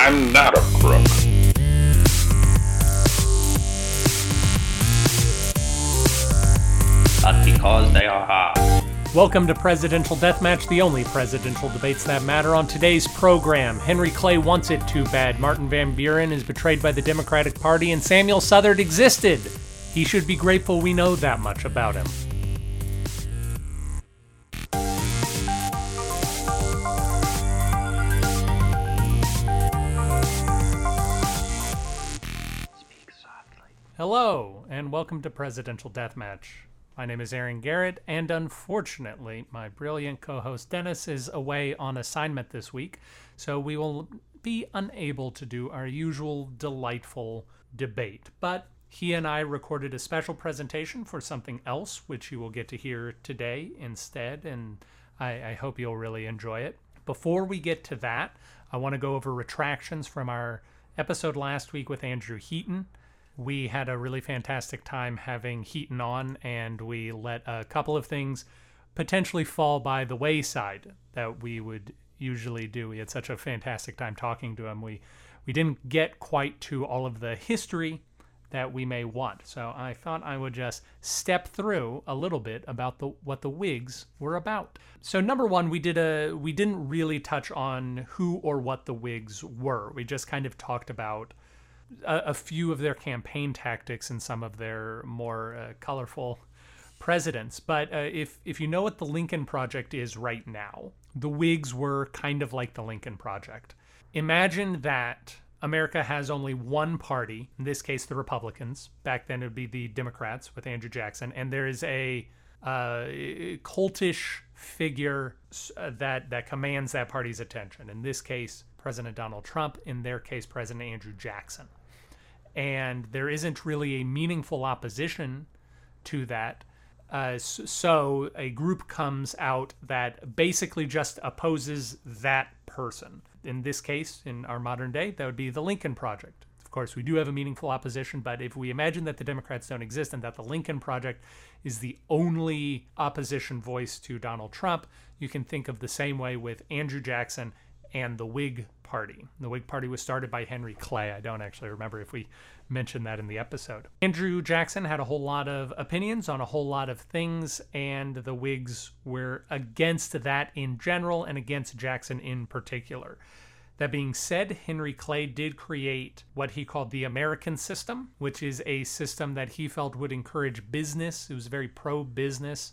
I'm not a crook. But because they are hard. Welcome to Presidential Deathmatch, the only presidential debates that matter. On today's program, Henry Clay wants it too bad. Martin Van Buren is betrayed by the Democratic Party, and Samuel Southard existed. He should be grateful we know that much about him. Hello, and welcome to Presidential Deathmatch. My name is Aaron Garrett, and unfortunately, my brilliant co host Dennis is away on assignment this week, so we will be unable to do our usual delightful debate. But he and I recorded a special presentation for something else, which you will get to hear today instead, and I, I hope you'll really enjoy it. Before we get to that, I want to go over retractions from our episode last week with Andrew Heaton we had a really fantastic time having Heaton on, and we let a couple of things potentially fall by the wayside that we would usually do. We had such a fantastic time talking to him. We we didn't get quite to all of the history that we may want. So I thought I would just step through a little bit about the what the Whigs were about. So number 1, we did a we didn't really touch on who or what the Whigs were. We just kind of talked about a, a, few of their campaign tactics and some of their more uh, colorful presidents. But uh, if if you know what the Lincoln Project is right now, the Whigs were kind of like the Lincoln Project. Imagine that America has only one party, in this case, the Republicans. Back then, it would be the Democrats with Andrew Jackson, and there is a uh, cultish figure uh, that that commands that party's attention. In this case, President Donald Trump. In their case, President Andrew Jackson and there isn't really a meaningful opposition to that. Uh, so a group comes out that basically just opposes that person. In this case, in our modern day, that would be the Lincoln Project. Of course, we do have a meaningful opposition, but if we imagine that the Democrats don't exist and that the Lincoln Project is the only opposition voice to Donald Trump, you can think of the same way with Andrew Jackson and the Whig Party. The Whig Party was started by Henry Clay. I don't actually remember if we mentioned that in the episode. Andrew Jackson had a whole lot of opinions on a whole lot of things, and the Whigs were against that in general and against Jackson in particular. That being said, Henry Clay did create what he called the American system, which is a system that he felt would encourage business. It was very pro business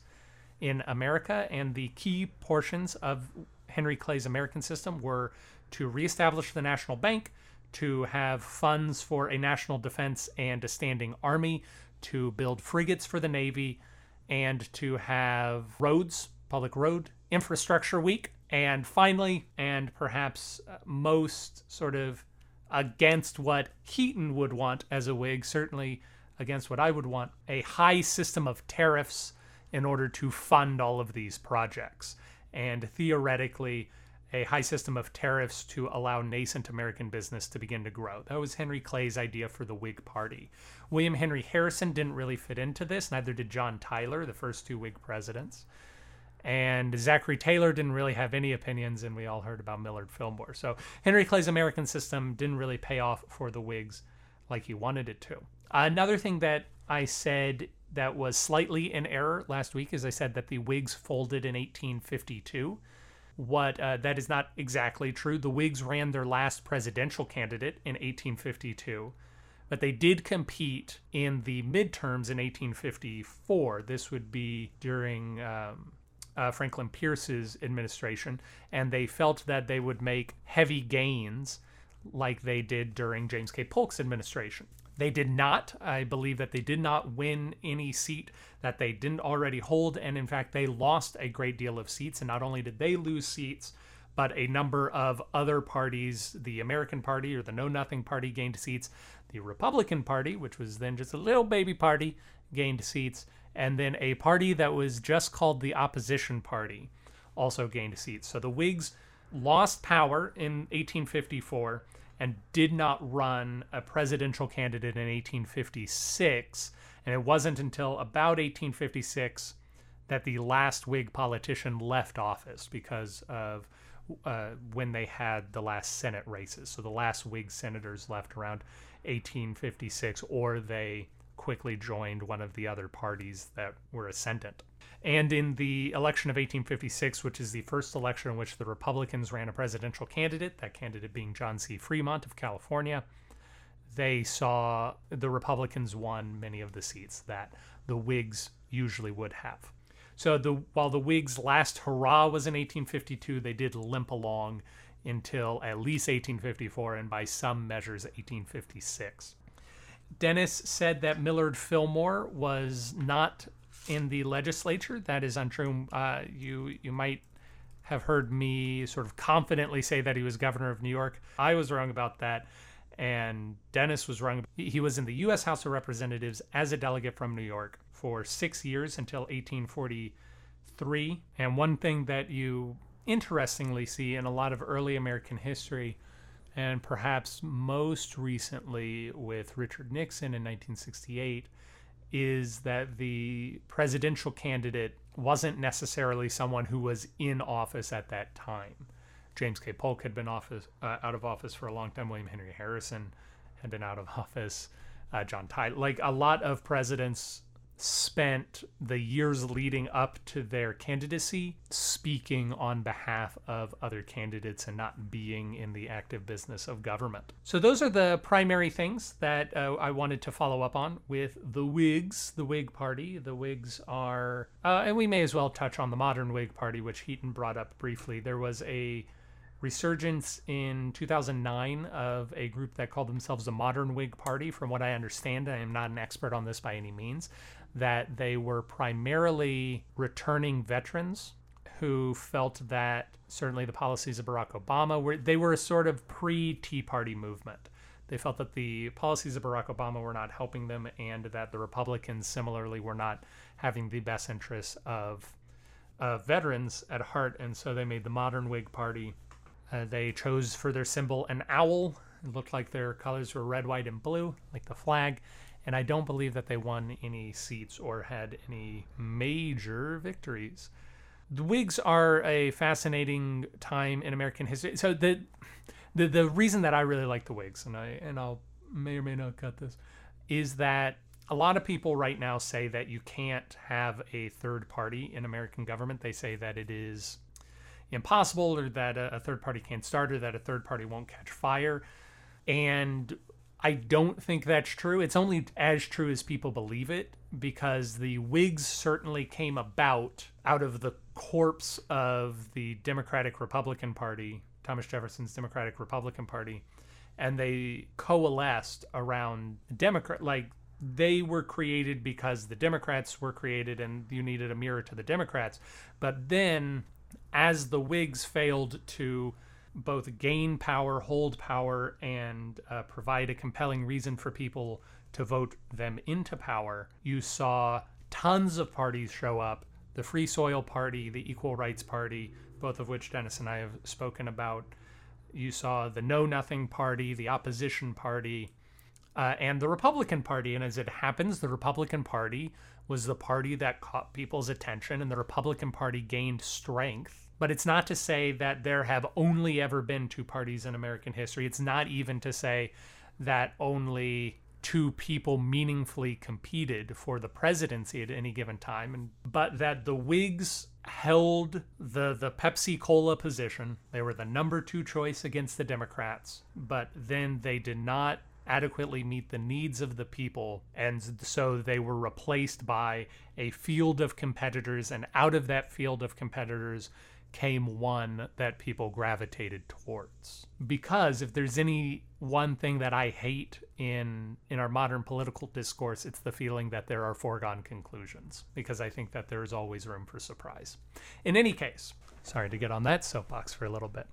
in America, and the key portions of Henry Clay's American system were to reestablish the national bank, to have funds for a national defense and a standing army, to build frigates for the Navy, and to have roads, public road infrastructure week. And finally, and perhaps uh, most sort of against what Heaton would want as a Whig, certainly against what I would want, a high system of tariffs in order to fund all of these projects and theoretically a high system of tariffs to allow nascent American business to begin to grow. That was Henry Clay's idea for the Whig Party. William Henry Harrison didn't really fit into this, neither did John Tyler, the first two Whig presidents. And Zachary Taylor didn't really have any opinions, and we all heard about Millard Fillmore. So Henry Clay's American system didn't really pay off for the Whigs like he wanted it to. Another thing that I said that was slightly in error last week as I said that the Whigs folded in 1852. What uh, that is not exactly true. The Whigs ran their last presidential candidate in 1852, but they did compete in the midterms in 1854. This would be during um, uh, Franklin Pierce's administration, and they felt that they would make heavy gains like they did during James K. Polk's administration. They did not. I believe that they did not win any seat that they didn't already hold. And in fact, they lost a great deal of seats. And not only did they lose seats, but a number of other parties, the American Party or the Know Nothing Party, gained seats. The Republican Party, which was then just a little baby party, gained seats. And then a party that was just called the Opposition Party also gained seats. So the Whigs lost power in 1854 and did not run a presidential candidate in 1856. And it wasn't until about 1856 that the last Whig politician left office because of uh, when they had the last Senate races. So the last Whig senators left around 1856, or they quickly joined one of the other parties that were ascendant. And in the election of 1856, which is the first election in which the Republicans ran a presidential candidate, that candidate being John C. Fremont of California, they saw the Republicans won many of the seats that the Whigs usually would have. So the while the Whigs' last hurrah was in 1852, they did limp along until at least 1854 and by some measures 1856. Dennis said that Millard Fillmore was not in the legislature. That is untrue. Uh, you you might have heard me sort of confidently say that he was governor of New York. I was wrong about that, and Dennis was wrong. He was in the U.S. House of Representatives as a delegate from New York for six years until 1843. And one thing that you interestingly see in a lot of early American history and perhaps most recently with Richard Nixon in 1968, is that the presidential candidate wasn't necessarily someone who was in office at that time. James K. Polk had been office, uh, out of office for a long time. William Henry Harrison had been out of office. Uh, John Tyler, like a lot of presidents spent the years leading up to their candidacy speaking on behalf of other candidates and not being in the active business of government. So, those are the primary things that uh, I wanted to follow up on with the Whigs, the Whig Party. The Whigs are, uh, and we may as well touch on the modern Whig Party, which Heaton brought up briefly. There was a resurgence in 2009 of a group that called themselves the Modern Whig Party. From what I understand, I am not an expert on this by any means, that they were primarily returning veterans who felt that certainly the policies of Barack Obama were they were a sort of pre-Tea Party movement. They felt that the policies of Barack Obama were not helping them and that the Republicans similarly were not having the best interests of uh, veterans at heart, and so they made the modern Whig Party. Uh, they chose for their symbol an owl. It looked like their colors were red, white, and blue, like the flag and I don't believe that they won any seats or had any major victories. The Whigs are a fascinating time in American history. So the the the reason that I really like the Whigs, and I and I'll may or may not cut this, is that a lot of people right now say that you can't have a third party in American government. They say that it is impossible, or that a, a third party can't start, or that a third party won't catch fire. And I don't think that's true. It's only as true as people believe it because the Whigs certainly came about out of the corpse of the Democratic Republican Party, Thomas Jefferson's Democratic Republican Party, and they coalesced around Democrat like they were created because the Democrats were created and you needed a mirror to the Democrats. But then as the Whigs failed to both gain power, hold power, and uh, provide a compelling reason for people to vote them into power, you saw tons of parties show up the Free Soil Party, the Equal Rights Party, both of which Dennis and I have spoken about. You saw the Know Nothing Party, the Opposition Party, uh, and the Republican Party. And as it happens, the Republican Party was the party that caught people's attention, and the Republican Party gained strength but it's not to say that there have only ever been two parties in American history. It's not even to say that only two people meaningfully competed for the presidency at any given time and but that the Whigs held the the Pepsi Cola position. They were the number 2 choice against the Democrats, but then they did not adequately meet the needs of the people and so they were replaced by a field of competitors and out of that field of competitors came one that people gravitated towards. Because if there's any one thing that I hate in in our modern political discourse, it's the feeling that there are foregone conclusions because I think that there is always room for surprise. In any case, sorry to get on that soapbox for a little bit.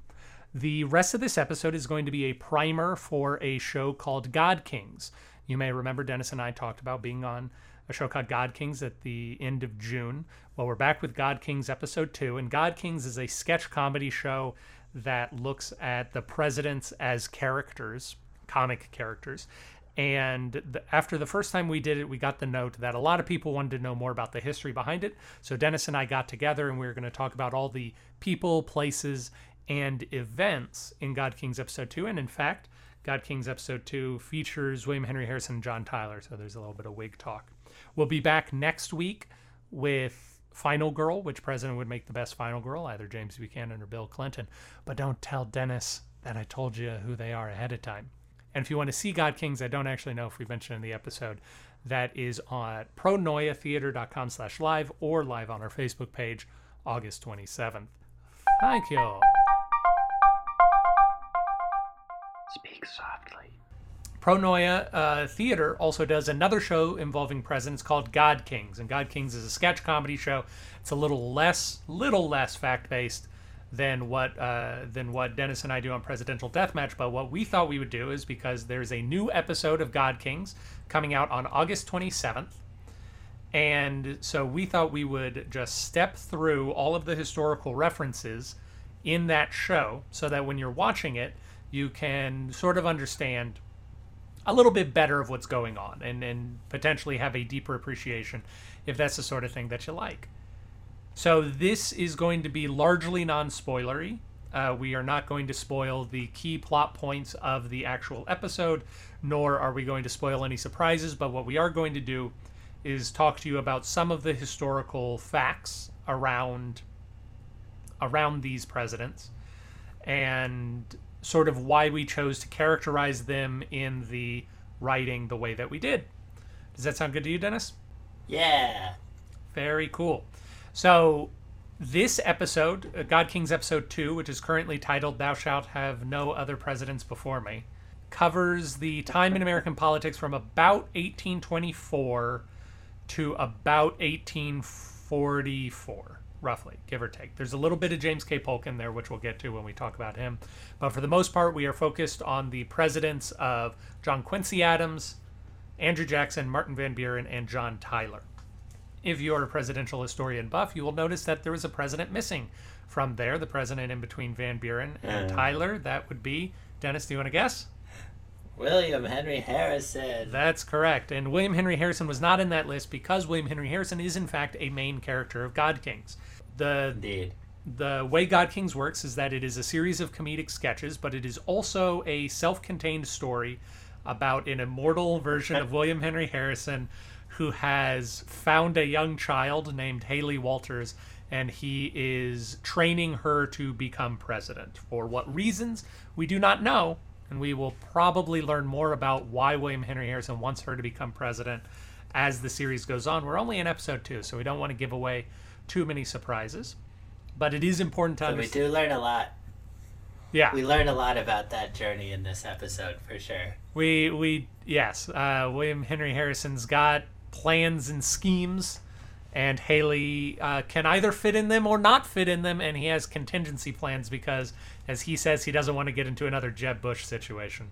The rest of this episode is going to be a primer for a show called God Kings. You may remember Dennis and I talked about being on a show called God Kings at the end of June. Well, we're back with God Kings episode two, and God Kings is a sketch comedy show that looks at the presidents as characters, comic characters. And the, after the first time we did it, we got the note that a lot of people wanted to know more about the history behind it. So Dennis and I got together and we were going to talk about all the people, places, and events in God Kings episode 2. And in fact, God Kings episode 2 features William Henry Harrison and John Tyler, so there's a little bit of Whig talk. We'll be back next week with Final Girl, which president would make the best Final Girl, either James Buchanan or Bill Clinton. But don't tell Dennis that I told you who they are ahead of time. And if you want to see God Kings, I don't actually know if we mentioned in the episode, that is on pronoiatheater.com slash live or live on our Facebook page, August 27th. Thank you. Speak softly. Pronoia uh, Theater also does another show involving presidents called God Kings, and God Kings is a sketch comedy show. It's a little less, little less fact based than what uh, than what Dennis and I do on Presidential Deathmatch. But what we thought we would do is because there's a new episode of God Kings coming out on August 27th, and so we thought we would just step through all of the historical references in that show, so that when you're watching it, you can sort of understand a little bit better of what's going on and, and potentially have a deeper appreciation if that's the sort of thing that you like. So this is going to be largely non-spoilery. Uh, we are not going to spoil the key plot points of the actual episode, nor are we going to spoil any surprises. But what we are going to do is talk to you about some of the historical facts around around these presidents and sort of why we chose to characterize them in the writing the way that we did. Does that sound good to you, Dennis? Yeah. Very cool. So, this episode, uh, God Kings episode 2, which is currently titled Thou Shalt Have No Other Presidents Before Me, covers the time in American politics from about 1824 to about 1844 roughly, give or take. There's a little bit of James K. Polk in there, which we'll get to when we talk about him. But for the most part, we are focused on the presidents of John Quincy Adams, Andrew Jackson, Martin Van Buren, and John Tyler. If you're a presidential historian buff, you will notice that there was a president missing from there, the president in between Van Buren and Uh. Tyler. That would be, Dennis, do you want to guess? William Henry Harrison. That's correct. And William Henry Harrison was not in that list because William Henry Harrison is, in fact, a main character of God Kings. The Indeed. the way God Kings works is that it is a series of comedic sketches, but it is also a self-contained story about an immortal version of William Henry Harrison who has found a young child named Haley Walters and he is training her to become president. For what reasons, we do not know, and we will probably learn more about why William Henry Harrison wants her to become president as the series goes on. We're only in episode 2, so we don't want to give away too many surprises. But it is important to But we do learn a lot. Yeah, We learn a lot about that journey in this episode for sure. We we yes, uh, William Henry Harrison's got plans and schemes, and Haley uh, can either fit in them or not fit in them, and he has contingency plans because, as he says, he doesn't want to get into another Jeb Bush situation.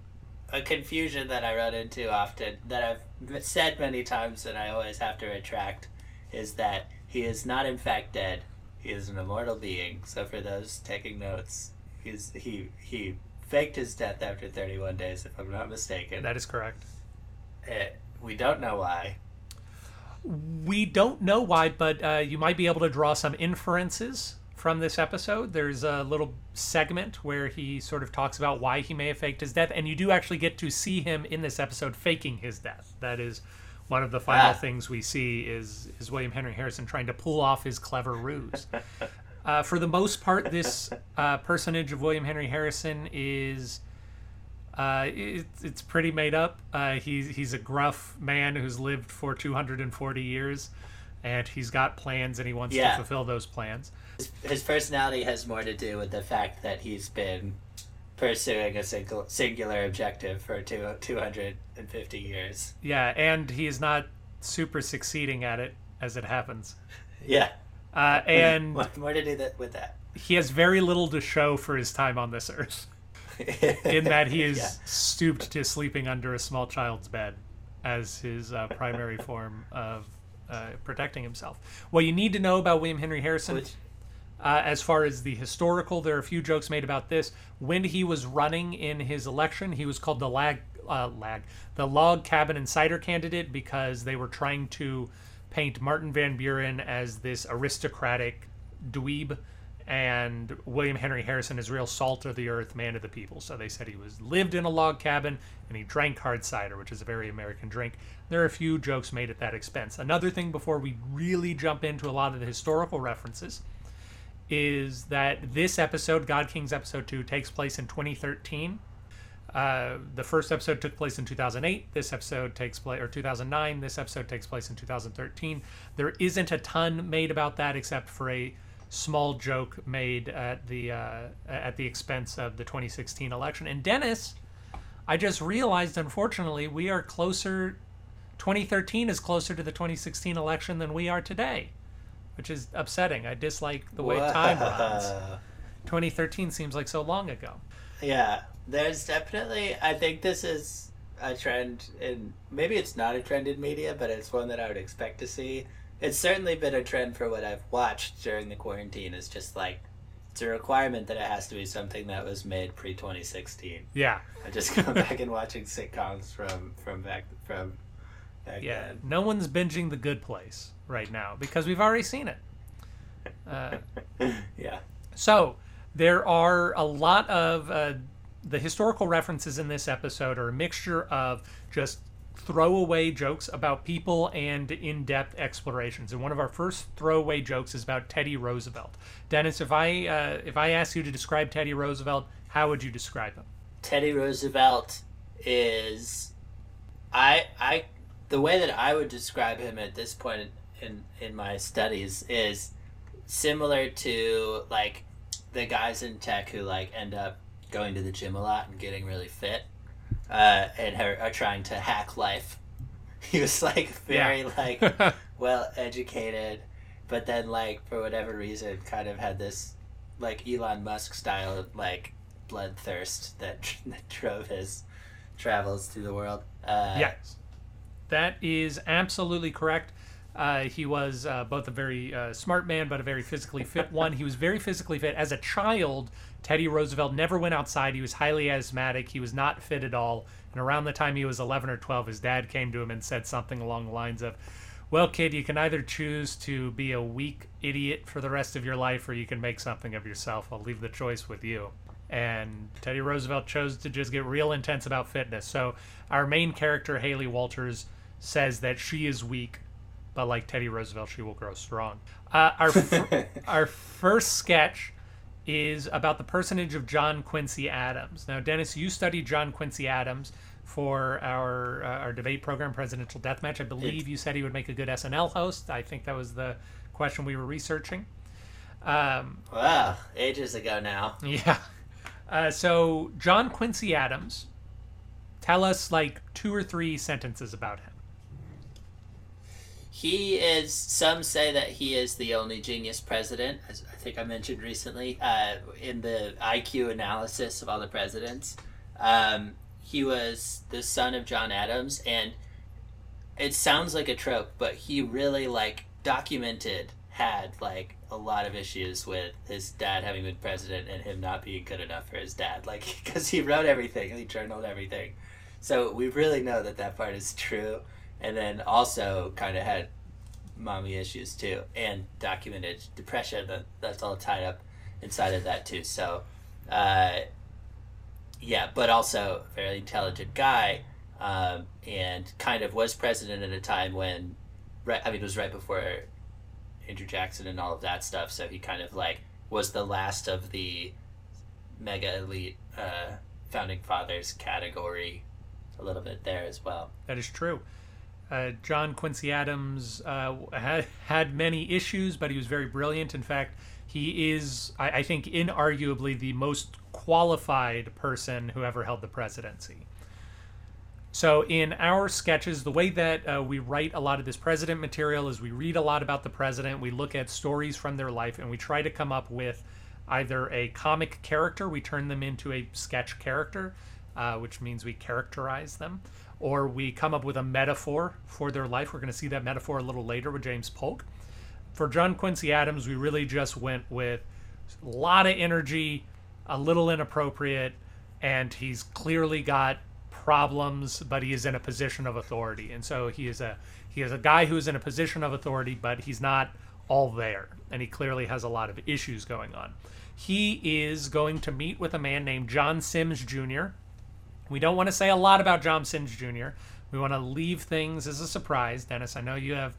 A confusion that I run into often, that I've said many times and I always have to retract, is that he is not in fact dead. He is an immortal being. So for those taking notes, he's he he faked his death after 31 days, if I'm not mistaken. That is correct. Eh, we don't know why. We don't know why, but uh, you might be able to draw some inferences from this episode. There's a little segment where he sort of talks about why he may have faked his death, and you do actually get to see him in this episode faking his death. That is one of the final Ah. things we see is is William Henry Harrison trying to pull off his clever ruse. uh, for the most part, this uh, personage of William Henry Harrison is. Uh, it, it's pretty made up. Uh, he's he's a gruff man who's lived for 240 years, and he's got plans and he wants Yeah. to fulfill those plans. His, his personality has more to do with the fact that he's been pursuing a single, singular objective for two, 250 years. Yeah, and he is not super succeeding at it as it happens. Yeah. Uh, and more, more to do that with that. he has very little to show for his time on this earth, in that he is Yeah. stooped to sleeping under a small child's bed as his uh, primary form of uh, protecting himself. What you need to know about William Henry Harrison. Which, Uh, as far as the historical, there are a few jokes made about this. When he was running in his election, he was called the lag, uh, lag, the log cabin insider candidate because they were trying to paint Martin Van Buren as this aristocratic dweeb, and William Henry Harrison is real salt of the earth, man of the people. So they said he was lived in a log cabin and he drank hard cider, which is a very American drink. There are a few jokes made at that expense. Another thing before we really jump into a lot of the historical references is that this episode, God Kings episode 2, takes place in 2013. Uh, the first episode took place in 2008. This episode takes place, or 2009. This episode takes place in 2013. There isn't a ton made about that except for a small joke made at the uh, at the expense of the 2016 election. And Dennis, I just realized, unfortunately, we are closer. 2013 is closer to the 2016 election than we are today, which is upsetting. I dislike the way time runs. 2013 seems like so long ago. Yeah, there's definitely. I think this is a trend in. Maybe it's not a trend in media, but it's one that I would expect to see. It's certainly been a trend for what I've watched during the quarantine. Is just like it's a requirement that it has to be something that was made pre 2016. Yeah. I just go back and watching sitcoms from from back from. Back Yeah. No one's binging The Good Place right now because we've already seen it. Uh, Yeah. So there are a lot of uh, the historical references in this episode are a mixture of just throwaway jokes about people and in-depth explorations. And one of our first throwaway jokes is about Teddy Roosevelt. Dennis, if I uh, if I asked you to describe Teddy Roosevelt, how would you describe him? Teddy Roosevelt is I I the way that I would describe him at this point in in my studies is similar to like the guys in tech who like end up going to the gym a lot and getting really fit uh, and are, are trying to hack life. He was like very like well educated, but then like for whatever reason kind of had this like Elon Musk style like bloodthirst that, that drove his travels through the world. Uh, yes, that is absolutely correct. Uh, he was uh, both a very uh, smart man, but a very physically fit one. He was very physically fit. As a child, Teddy Roosevelt never went outside. He was highly asthmatic. He was not fit at all. And around the time he was 11 or 12, his dad came to him and said something along the lines of, Well, kid, you can either choose to be a weak idiot for the rest of your life or you can make something of yourself. I'll leave the choice with you. And Teddy Roosevelt chose to just get real intense about fitness. So our main character, Haley Walters, says that she is weak, but like Teddy Roosevelt, she will grow strong. Uh, our our first sketch is about the personage of John Quincy Adams. Now, Dennis, you studied John Quincy Adams for our uh, our debate program, Presidential Deathmatch. I believe you said he would make a good SNL host. I think that was the question we were researching. Um, Wow, ages ago now. yeah. Uh, so John Quincy Adams, tell us like two or three sentences about him. He is. Some say that he is the only genius president, as I think I mentioned recently uh, in the IQ analysis of all the presidents. Um, he was the son of John Adams, and it sounds like a trope, but he really like documented had like a lot of issues with his dad having been president and him not being good enough for his dad, like because he wrote everything, he journaled everything. So we really know that that part is true and then also kind of had mommy issues too and documented depression that that's all tied up inside of that too so uh, yeah but also very intelligent guy um, and kind of was president at a time when right i mean it was right before andrew jackson and all of that stuff so he kind of like was the last of the mega elite uh, founding fathers category a little bit there as well That is true. Uh, John Quincy Adams uh, had had many issues, but he was very brilliant. In fact, he is, I, I think, inarguably the most qualified person who ever held the presidency. So, in our sketches, the way that uh, we write a lot of this president material is we read a lot about the president, we look at stories from their life, and we try to come up with either a comic character, we turn them into a sketch character, uh, which means we characterize them, or we come up with a metaphor for their life. We're going to see that metaphor a little later with James Polk. For John Quincy Adams, we really just went with a lot of energy, a little inappropriate, and he's clearly got problems, but he is in a position of authority. And so he is a he is a guy who is in a position of authority, but he's not all there, and he clearly has a lot of issues going on. He is going to meet with a man named John Symmes Jr. We don't want to say a lot about John Symmes Jr. We want to leave things as a surprise. Dennis, I know you have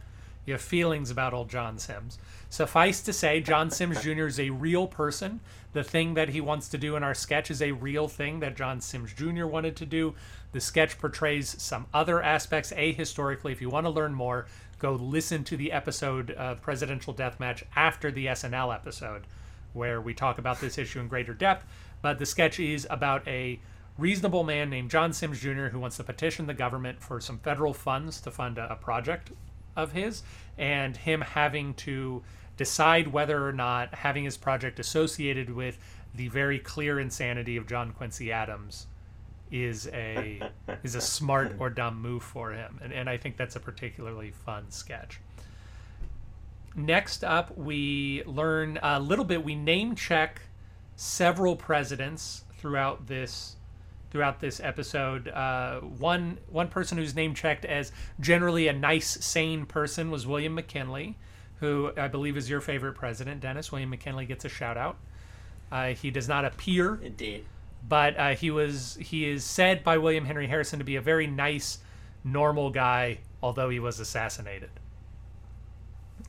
you have feelings about old John Symmes. Suffice to say, John Symmes Jr. is a real person. The thing that he wants to do in our sketch is a real thing that John Symmes Jr. wanted to do. The sketch portrays some other aspects ahistorically. If you want to learn more, go listen to the episode of Presidential Deathmatch after the SNL episode, where we talk about this issue in greater depth. But the sketch is about a reasonable man named John Symmes Jr. who wants to petition the government for some federal funds to fund a, a project of his, and him having to decide whether or not having his project associated with the very clear insanity of John Quincy Adams is a is a smart or dumb move for him, and and I think that's a particularly fun sketch. Next up, we learn a little bit. We name check several presidents throughout this throughout this episode. Uh, one one person who's name checked as generally a nice, sane person was William McKinley, who I believe is your favorite president, Dennis. William McKinley gets a shout out. Uh, he does not appear, Indeed. but uh, he was he is said by William Henry Harrison to be a very nice, normal guy, although he was assassinated.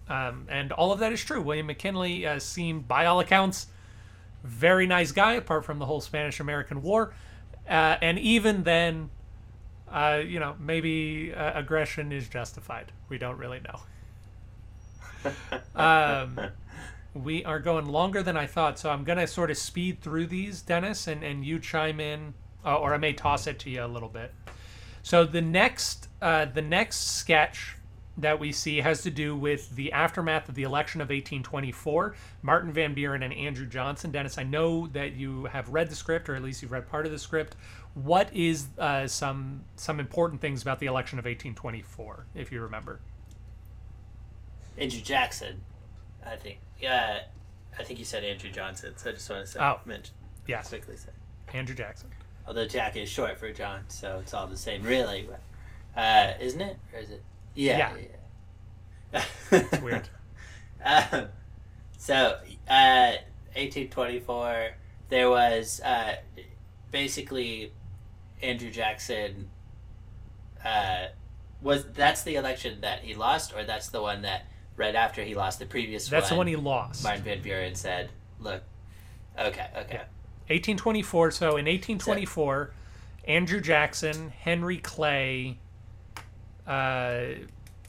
Um, and all of that is true. William McKinley uh, seemed, by all accounts, very nice guy, apart from the whole Spanish American War. Uh, and even then, uh, you know, maybe uh, aggression is justified. We don't really know. um, we are going longer than I thought, so I'm going to sort of speed through these, Dennis, and, and you chime in, uh, or I may toss it to you a little bit. So the next, uh, the next sketch that we see has to do with the aftermath of the election of 1824. Martin Van Buren and Andrew Johnson. Dennis, I know that you have read the script, or at least you've read part of the script. What is uh, some some important things about the election of 1824, if you remember? Andrew Jackson, I think. Yeah, I think you said Andrew Johnson, so I just want to say, Oh. mention, Yes, quickly say. Andrew Jackson. Although Jack is short for John, so it's all the same, really. Uh, isn't it? Or is it? Yeah. yeah. It's weird. um, so, uh, 1824, there was uh, basically Andrew Jackson. Uh, was that's the election that he lost, or that's the one that right after he lost the previous That's the one? one he lost. Martin Van Buren said, "Look, okay, okay, 1824. So in 1824, Andrew Jackson, Henry Clay, uh,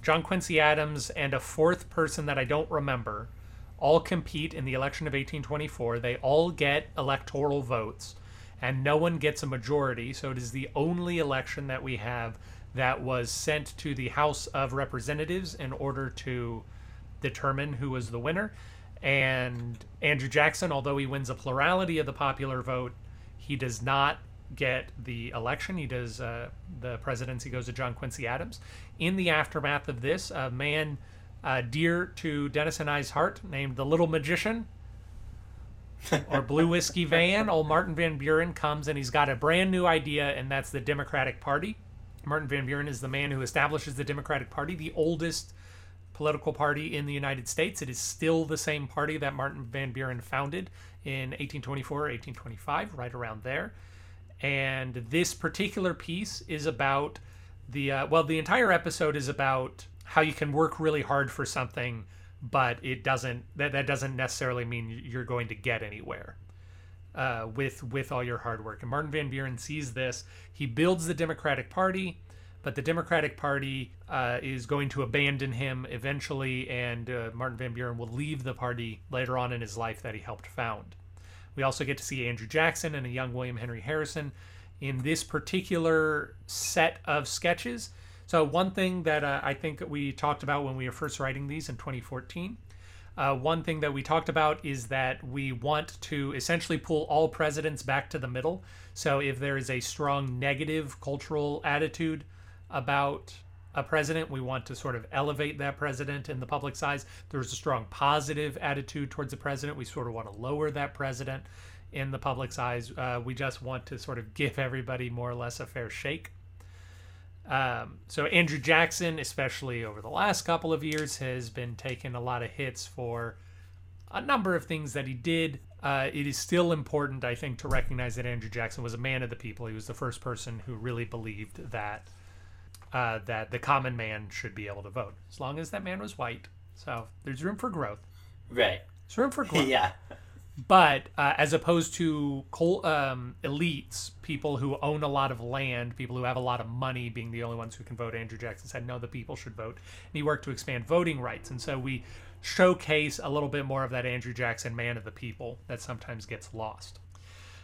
John Quincy Adams, and a fourth person that I don't remember all compete in the election of 1824. They all get electoral votes, and no one gets a majority. So it is the only election that we have that was sent to the House of Representatives in order to determine who was the winner. And Andrew Jackson, although he wins a plurality of the popular vote, he does not get the election. He does uh, the presidency goes to John Quincy Adams. In the aftermath of this, a man uh, dear to Dennis and I's heart, named the Little Magician, or Blue Whiskey Van, old Martin Van Buren comes and he's got a brand new idea, and that's the Democratic Party. Martin Van Buren is the man who establishes the Democratic Party, the oldest political party in the United States. It is still the same party that Martin Van Buren founded in 1824 1825, right around there. And this particular piece is about the uh, well, the entire episode is about how you can work really hard for something, but it doesn't that that doesn't necessarily mean you're going to get anywhere uh, with with all your hard work. And Martin Van Buren sees this. He builds the Democratic Party, but the Democratic Party uh, is going to abandon him eventually, and uh, Martin Van Buren will leave the party later on in his life that he helped found. We also get to see Andrew Jackson and a young William Henry Harrison in this particular set of sketches. So, one thing that uh, I think we talked about when we were first writing these in 2014 uh, one thing that we talked about is that we want to essentially pull all presidents back to the middle. So if there is a strong negative cultural attitude about a president, we want to sort of elevate that president in the public eyes. There's a strong positive attitude towards the president. We sort of want to lower that president in the public's eyes. Uh, we just want to sort of give everybody more or less a fair shake. Um, so Andrew Jackson, especially over the last couple of years, has been taking a lot of hits for a number of things that he did. Uh, it is still important, I think, to recognize that Andrew Jackson was a man of the people. He was the first person who really believed that uh, that the common man should be able to vote, as long as that man was white. So there's room for growth. Right. There's room for growth. Yeah. But uh, as opposed to col- um, elites, people who own a lot of land, people who have a lot of money being the only ones who can vote, Andrew Jackson said, no, the people should vote. And he worked to expand voting rights. And so we showcase a little bit more of that Andrew Jackson man of the people that sometimes gets lost.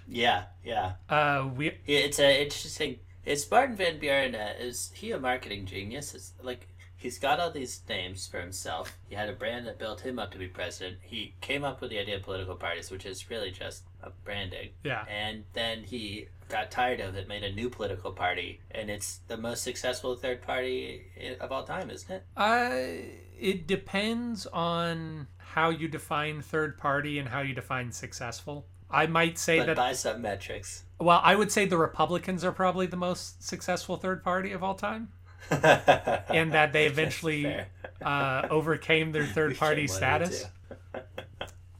Yeah. Yeah. Uh, we It's a interesting. Is Martin Van Buren? Uh, is he a marketing genius? Is like he's got all these names for himself. He had a brand that built him up to be president. He came up with the idea of political parties, which is really just a branding. Yeah. And then he got tired of it, made a new political party, and it's the most successful third party of all time, isn't it? Uh, it depends on how you define third party and how you define successful. I might say But that by some metrics. Well, I would say the Republicans are probably the most successful third party of all time, and that they eventually uh, overcame their third party status.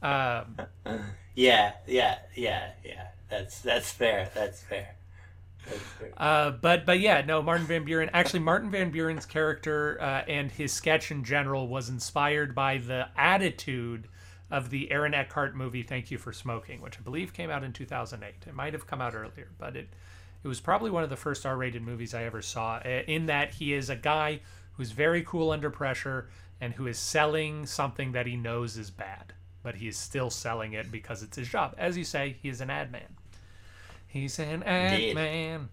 Um, Yeah, yeah, yeah, yeah. That's that's fair. That's fair. That's fair. uh, but but yeah, no, Martin Van Buren. Actually, Martin Van Buren's character uh, and his sketch in general was inspired by the attitude of the Aaron Eckhart movie "Thank You for Smoking," which I believe came out in 2008. It might have come out earlier, but it it was probably one of the first R-rated movies I ever saw. uh, In that he is a guy who's very cool under pressure and who is selling something that he knows is bad, but he is still selling it because it's his job. As you say, he is an ad man. He's an ad Indeed. man.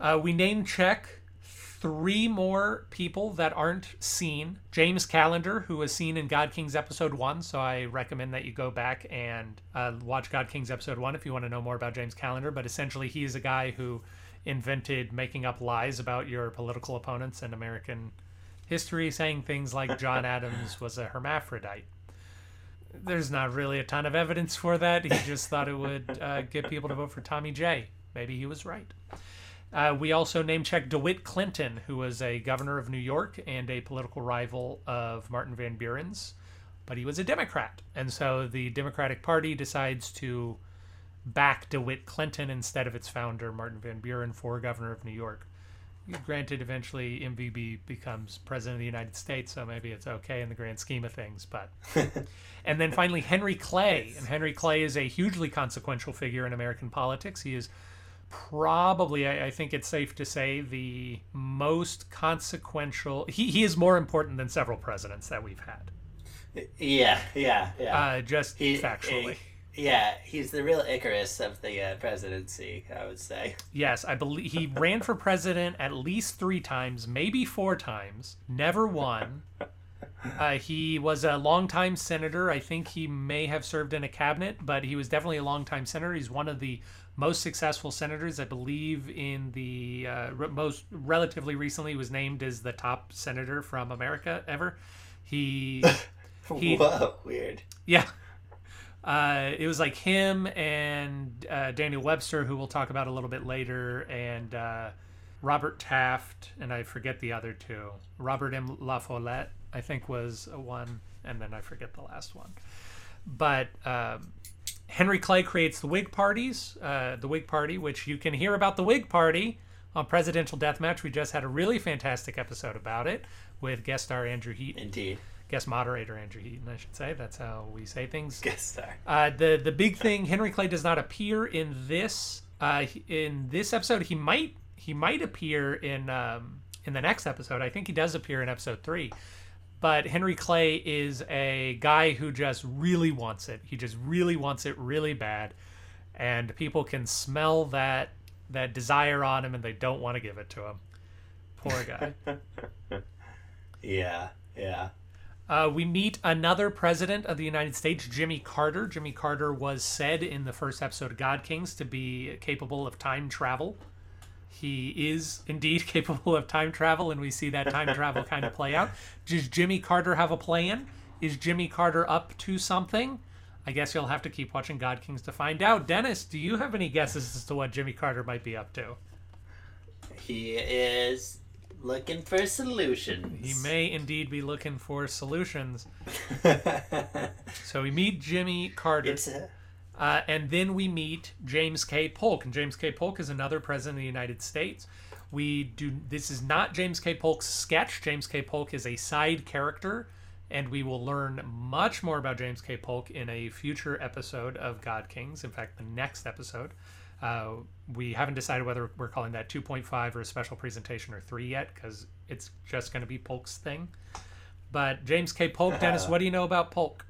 Uh, we name check three more people that aren't seen. James Callender, who was seen in God Kings episode one, so I recommend that you go back and uh, watch God Kings episode one if you want to know more about James Callender. But essentially, he is a guy who invented making up lies about your political opponents in American history, saying things like John Adams was a hermaphrodite. There's not really a ton of evidence for that. He just thought it would uh, get people to vote for Tommy J. Maybe he was right. Uh, we also name checked DeWitt Clinton, who was a governor of New York and a political rival of Martin Van Buren's, but he was a Democrat. And so the Democratic Party decides to back DeWitt Clinton instead of its founder, Martin Van Buren, for governor of New York. Granted, eventually MVB becomes president of the United States, so maybe it's okay in the grand scheme of things. But and then finally Henry Clay, and Henry Clay is a hugely consequential figure in American politics. He is probably, I, I think it's safe to say, the most consequential. He he is more important than several presidents that we've had, Yeah, yeah, yeah. uh, just He- factually. he- yeah, he's the real Icarus of the uh, presidency, I would say. Yes, I believe he ran for president at least three times, maybe four times. Never won. Uh, he was a longtime senator. I think he may have served in a cabinet, but he was definitely a longtime senator. He's one of the most successful senators, I believe. In the uh, re- most relatively recently, was named as the top senator from America ever. He, He- Whoa, weird. yeah. Uh, it was like him and uh, Daniel Webster, who we'll talk about a little bit later, and uh, Robert Taft, and I forget the other two. Robert M. La Follette, I think, was one, and then I forget the last one. But um, Henry Clay creates the Whig parties, uh, the Whig Party, which you can hear about the Whig Party on Presidential Deathmatch. We just had a really fantastic episode about it with guest star Andrew Heaton, Indeed. guest moderator Andrew Heaton, I should say. That's how we say things. Guest star. Uh, the the big thing, Henry Clay does not appear in this. Uh, in this episode, he might he might appear in um, in the next episode. I think he does appear in episode three. But Henry Clay is a guy who just really wants it. He just really wants it really bad, and people can smell that that desire on him, and they don't want to give it to him. Poor guy. Yeah, yeah. Uh, we meet another president of the United States, Jimmy Carter. Jimmy Carter was said in the first episode of God Kings to be capable of time travel. He is indeed capable of time travel, and we see that time travel kind of play out. Does Jimmy Carter have a plan? Is Jimmy Carter up to something? I guess you'll have to keep watching God Kings to find out. Dennis, do you have any guesses as to what Jimmy Carter might be up to? He is looking for solutions. He may indeed be looking for solutions. So we meet Jimmy Carter. it's a, Uh, and then we meet James K. Polk, and James K. Polk is another president of the United States. We do this is not James K. Polk's sketch. James K. Polk is a side character, and we will learn much more about James K. Polk in a future episode of God Kings. In fact, the next episode. Uh, we haven't decided whether we're calling that 2.5 or a special presentation or 3 yet, because it's just going to be Polk's thing. But James K. Polk, Dennis, what do you know about Polk?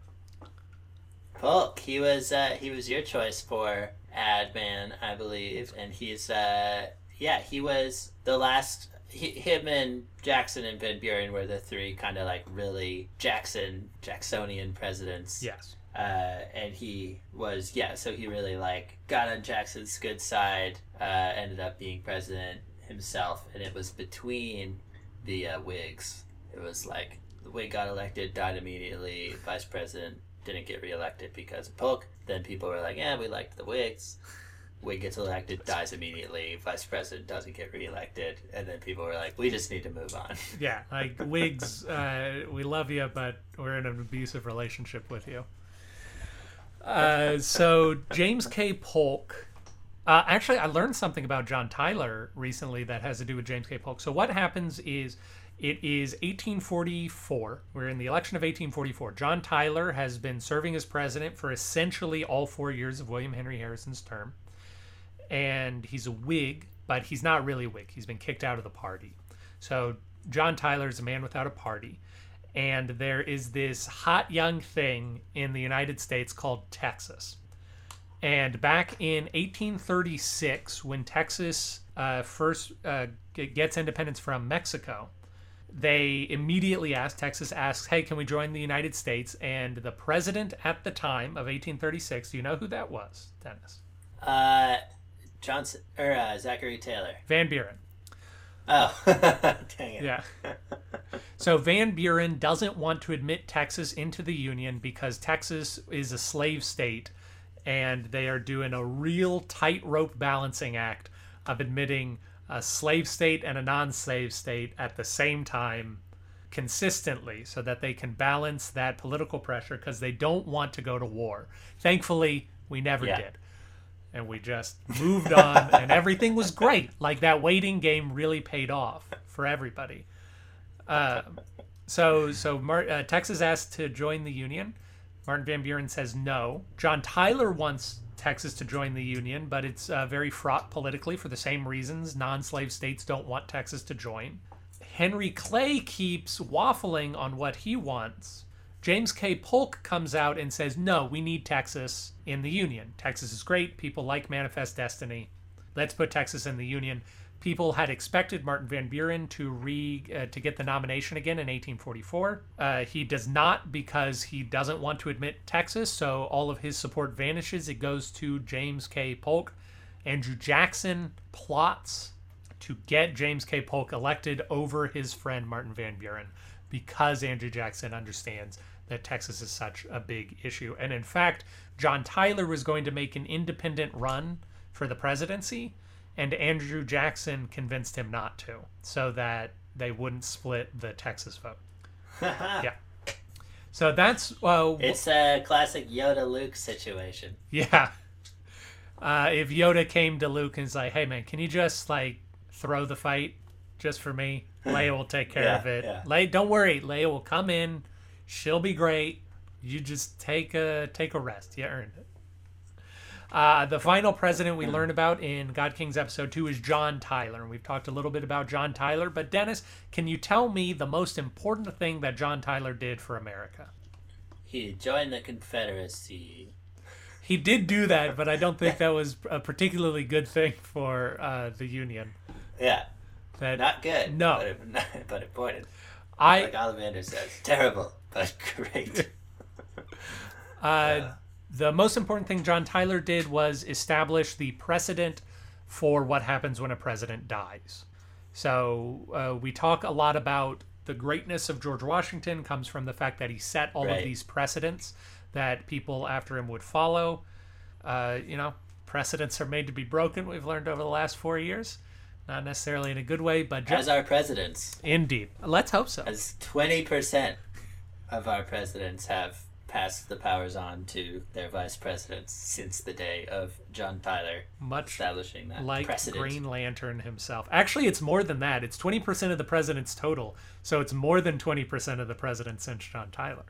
Polk. He was uh, he was your choice for ad man, I believe, and he's uh, yeah he was the last. He, him and Jackson and Van Buren were the three kind of like really Jackson Jacksonian presidents. Yes. uh, and he was yeah so he really like got on jackson's good side uh, ended up being president himself and it was between the uh, whigs it was like the whig got elected died immediately vice president didn't get reelected because of polk then people were like yeah we liked the whigs whig gets elected dies immediately vice president doesn't get reelected and then people were like we just need to move on Yeah, like Whigs, uh, we love you, but we're in an abusive relationship with you. Uh, so James K. Polk. Uh, actually, I learned something about John Tyler recently that has to do with James K. Polk. So what happens is, it is 1844. We're in the election of 1844. John Tyler has been serving as president for essentially all four years of William Henry Harrison's term and he's a Whig, but he's not really a Whig. He's been kicked out of the party. So John Tyler is a man without a party. And there is this hot young thing in the United States called Texas. And back in 1836, when Texas uh, first uh, gets independence from Mexico, they immediately asked, Texas asks, hey, can we join the United States? And the president at the time of 1836, do you know who that was, Dennis? uh johnson or uh, zachary taylor Van Buren. oh dang it Yeah. So Van Buren doesn't want to admit Texas into the Union because Texas is a slave state and they are doing a real tightrope balancing act of admitting a slave state and a non slave state at the same time consistently so that they can balance that political pressure because they don't want to go to war. Thankfully, we never Yeah. did. And we just moved on and everything was great. Like that waiting game really paid off for everybody. Uh, so so Mar- uh, Texas asked to join the Union. Martin Van Buren says no. John Tyler wants Texas to join the Union, but it's uh, very fraught politically for the same reasons non-slave states don't want Texas to join. Henry Clay keeps waffling on what he wants. James K. Polk comes out and says, no, we need Texas in the Union. Texas is great. People like Manifest Destiny. Let's put Texas in the Union. People had expected Martin Van Buren to re uh, to get the nomination again in 1844. Uh, he does not because he doesn't want to admit Texas, so all of his support vanishes. It goes to James K. Polk. Andrew Jackson plots to get James K. Polk elected over his friend Martin Van Buren because Andrew Jackson understands that Texas is such a big issue. And in fact, John Tyler was going to make an independent run for the presidency, and Andrew Jackson convinced him not to so that they wouldn't split the Texas vote. yeah. So that's uh, It's a classic Yoda Luke situation. yeah. Uh, if Yoda came to Luke and was like, "Hey man, can you just like throw the fight just for me? Leia will take care Yeah, of it. yeah. Leia, don't worry, Leia will come in. She'll be great. You just take a take a rest. You earned it." Uh, the final president we learn about in God Kings episode two is John Tyler, and we've talked a little bit about John Tyler. But Dennis, can you tell me the most important thing that John Tyler did for America? He joined the Confederacy. He did do that, but I don't think that was a particularly good thing for uh, the Union. Yeah, That not good. No. but, but important. I Like Ollivander says, terrible but great. uh, the most important thing John Tyler did was establish the precedent for what happens when a president dies. So uh, we talk a lot about the greatness of George Washington comes from the fact that he set all of these precedents that people after him would follow. Uh, you know, precedents are made to be broken. We've learned over the last four years. Not necessarily in a good way, but just As our presidents, indeed. Let's hope so. as twenty percent of our presidents have passed the powers on to their vice presidents since the day of John Tyler Much establishing that like precedent. Green Lantern himself. Actually, it's more than that. It's 20% of the president's total. So it's more than 20% of the presidents since John Tyler.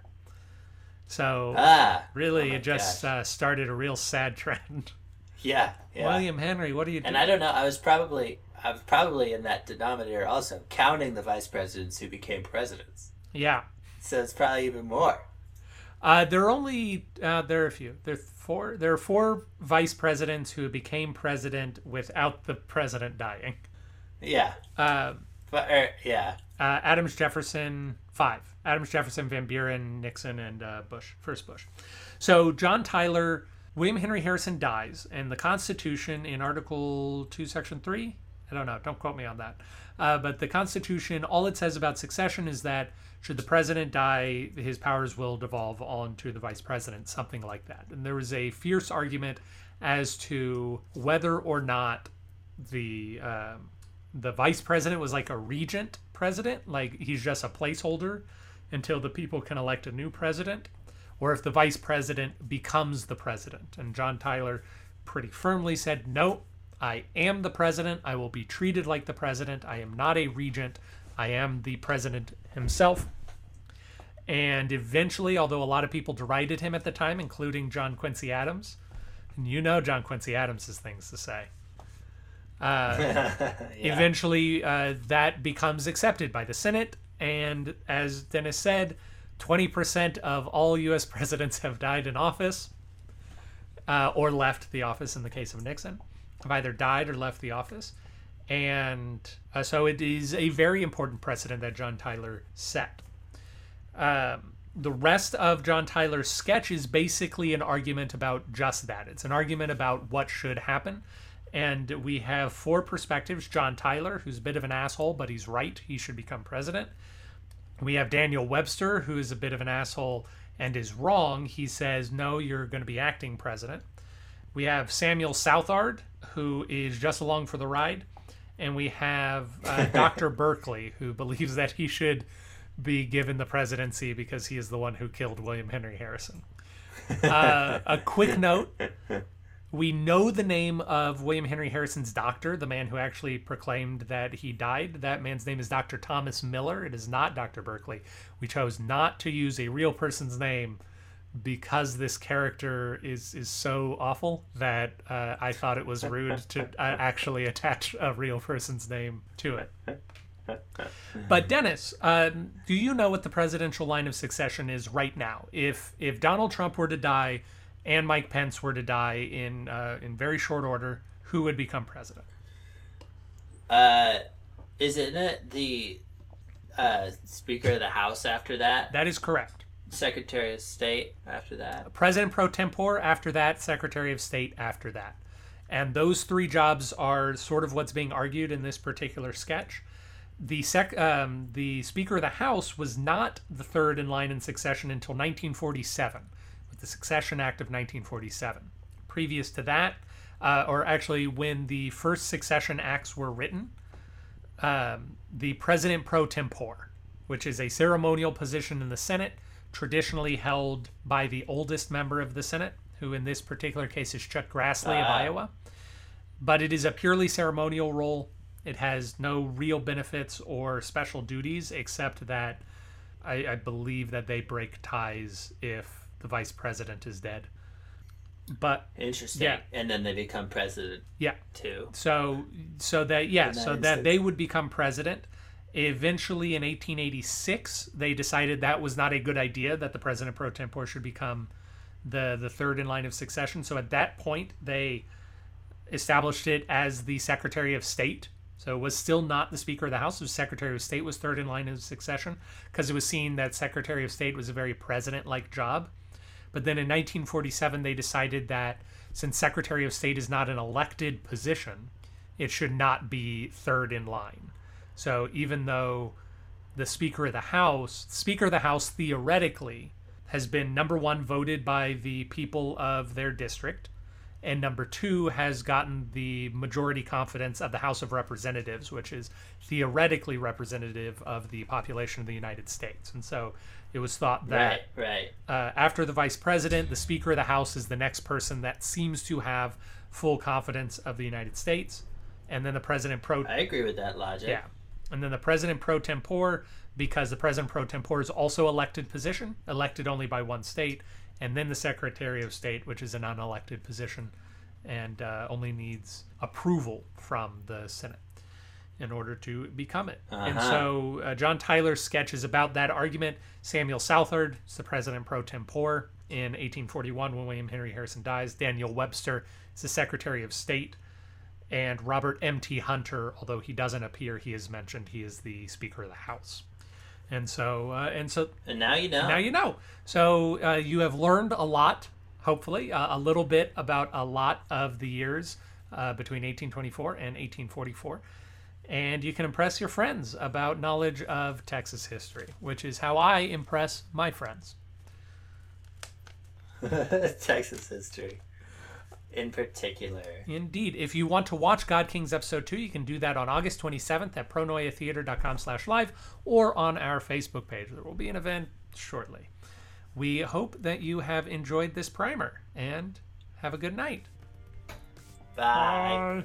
So Ah, really, oh it just uh, started a real sad trend. yeah, yeah. William Henry, what are you doing? And I don't know. I was probably I was probably in that denominator also, counting the vice presidents who became presidents. yeah. So it's probably even more. Uh, there are only uh, there are a few. There are four. There are four vice presidents who became president without the president dying. Yeah, Uh, but er, yeah, uh, Adams Jefferson five. Adams Jefferson, Van Buren, Nixon, and uh, Bush. First Bush. So John Tyler, William Henry Harrison dies, and the Constitution in Article two, Section three. I don't know. Don't quote me on that. Uh, but the Constitution, all it says about succession is that should the president die, his powers will devolve on to the vice president, something like that. And there was a fierce argument as to whether or not the um, the vice president was like a regent president, like he's just a placeholder until the people can elect a new president, or if the vice president becomes the president. And John Tyler pretty firmly said, "No, I am the president. I will be treated like the president. I am not a regent. I am the president himself." And eventually, although a lot of people derided him at the time, including John Quincy Adams, and you know John Quincy Adams has things to say. Uh, yeah. eventually uh, that becomes accepted by the Senate. And as Dennis said, 20% of all U.S. presidents have died in office uh, or left the office in the case of Nixon, have either died or left the office. And uh, so it is a very important precedent that John Tyler set. Um, the rest of John Tyler's sketch is basically an argument about just that. It's an argument about what should happen. And we have four perspectives John Tyler, who's a bit of an asshole, but he's right. He should become president. We have Daniel Webster, who is a bit of an asshole and is wrong. He says, no, you're going to be acting president. We have Samuel Southard, who is just along for the ride. And we have uh, Dr. Berkeley, who believes that he should be given the presidency because he is the one who killed William Henry Harrison. Uh, a quick note we know the name of William Henry Harrison's doctor, the man who actually proclaimed that he died. That man's name is Dr. Thomas Miller. It is not Dr. Berkeley. We chose not to use a real person's name because this character is is so awful that uh, I thought it was rude to uh, actually attach a real person's name to it. But Dennis, um, do you know what the presidential line of succession is right now? If if Donald Trump were to die and Mike Pence were to die in uh, in very short order, who would become president? Uh, isn't it the uh, Speaker of the House after that? That is correct. Secretary of State after that? President pro tempore after that, Secretary of State after that. And those three jobs are sort of what's being argued in this particular sketch. The sec, um, the Speaker of the House was not the third in line in succession until 1947, with the Succession Act of 1947. Previous to that, uh, or actually when the first succession acts were written, um, the President pro tempore, which is a ceremonial position in the Senate, traditionally held by the oldest member of the Senate, who in this particular case is Chuck Grassley of Ah. Iowa. But it is a purely ceremonial role. It has no real benefits or special duties, except that I, I believe that they break ties if the vice president is dead. But Interesting. Yeah. And then they become president yeah, too. so so that yeah, that so that they would become president. Eventually, in 1886, they decided that was not a good idea. That the president pro tempore should become the the third in line of succession. So at that point, they established it as the Secretary of State. So it was still not the Speaker of the House. Was Secretary of State was third in line of succession because it was seen that Secretary of State was a very president-like job. But then in 1947, they decided that since Secretary of State is not an elected position, it should not be third in line. So even though the Speaker of the House, Speaker of the House theoretically has been number one voted by the people of their district, and number two has gotten the majority confidence of the House of Representatives, which is theoretically representative of the population of the United States. And so it was thought that Right, right. uh, after the vice president, the Speaker of the House is the next person that seems to have full confidence of the United States, and then the president pro I agree with that logic. yeah, and then the president pro tempore because the president pro tempore is also elected position, elected only by one state, and then the Secretary of State, which is an unelected position, and uh, only needs approval from the Senate in order to become it. And Uh-huh. so uh, John Tyler's sketch is about that argument. Samuel Southard is the president pro tempore in 1841 when William Henry Harrison dies. Daniel Webster is the Secretary of State. And Robert M.T. Hunter, although he doesn't appear, he is mentioned. He is the Speaker of the House. And so, uh, and so And now you know. now you know. So uh, you have learned a lot, hopefully, uh, a little bit about a lot of the years uh, between 1824 and 1844. And you can impress your friends about knowledge of Texas history, which is how I impress my friends. Texas history. In particular. Indeed. If you want to watch God Kings Episode 2, you can do that on August 27th at pronoiatheater.com slash live or on our Facebook page. There will be an event shortly. We hope that you have enjoyed this primer and have a good night. Bye.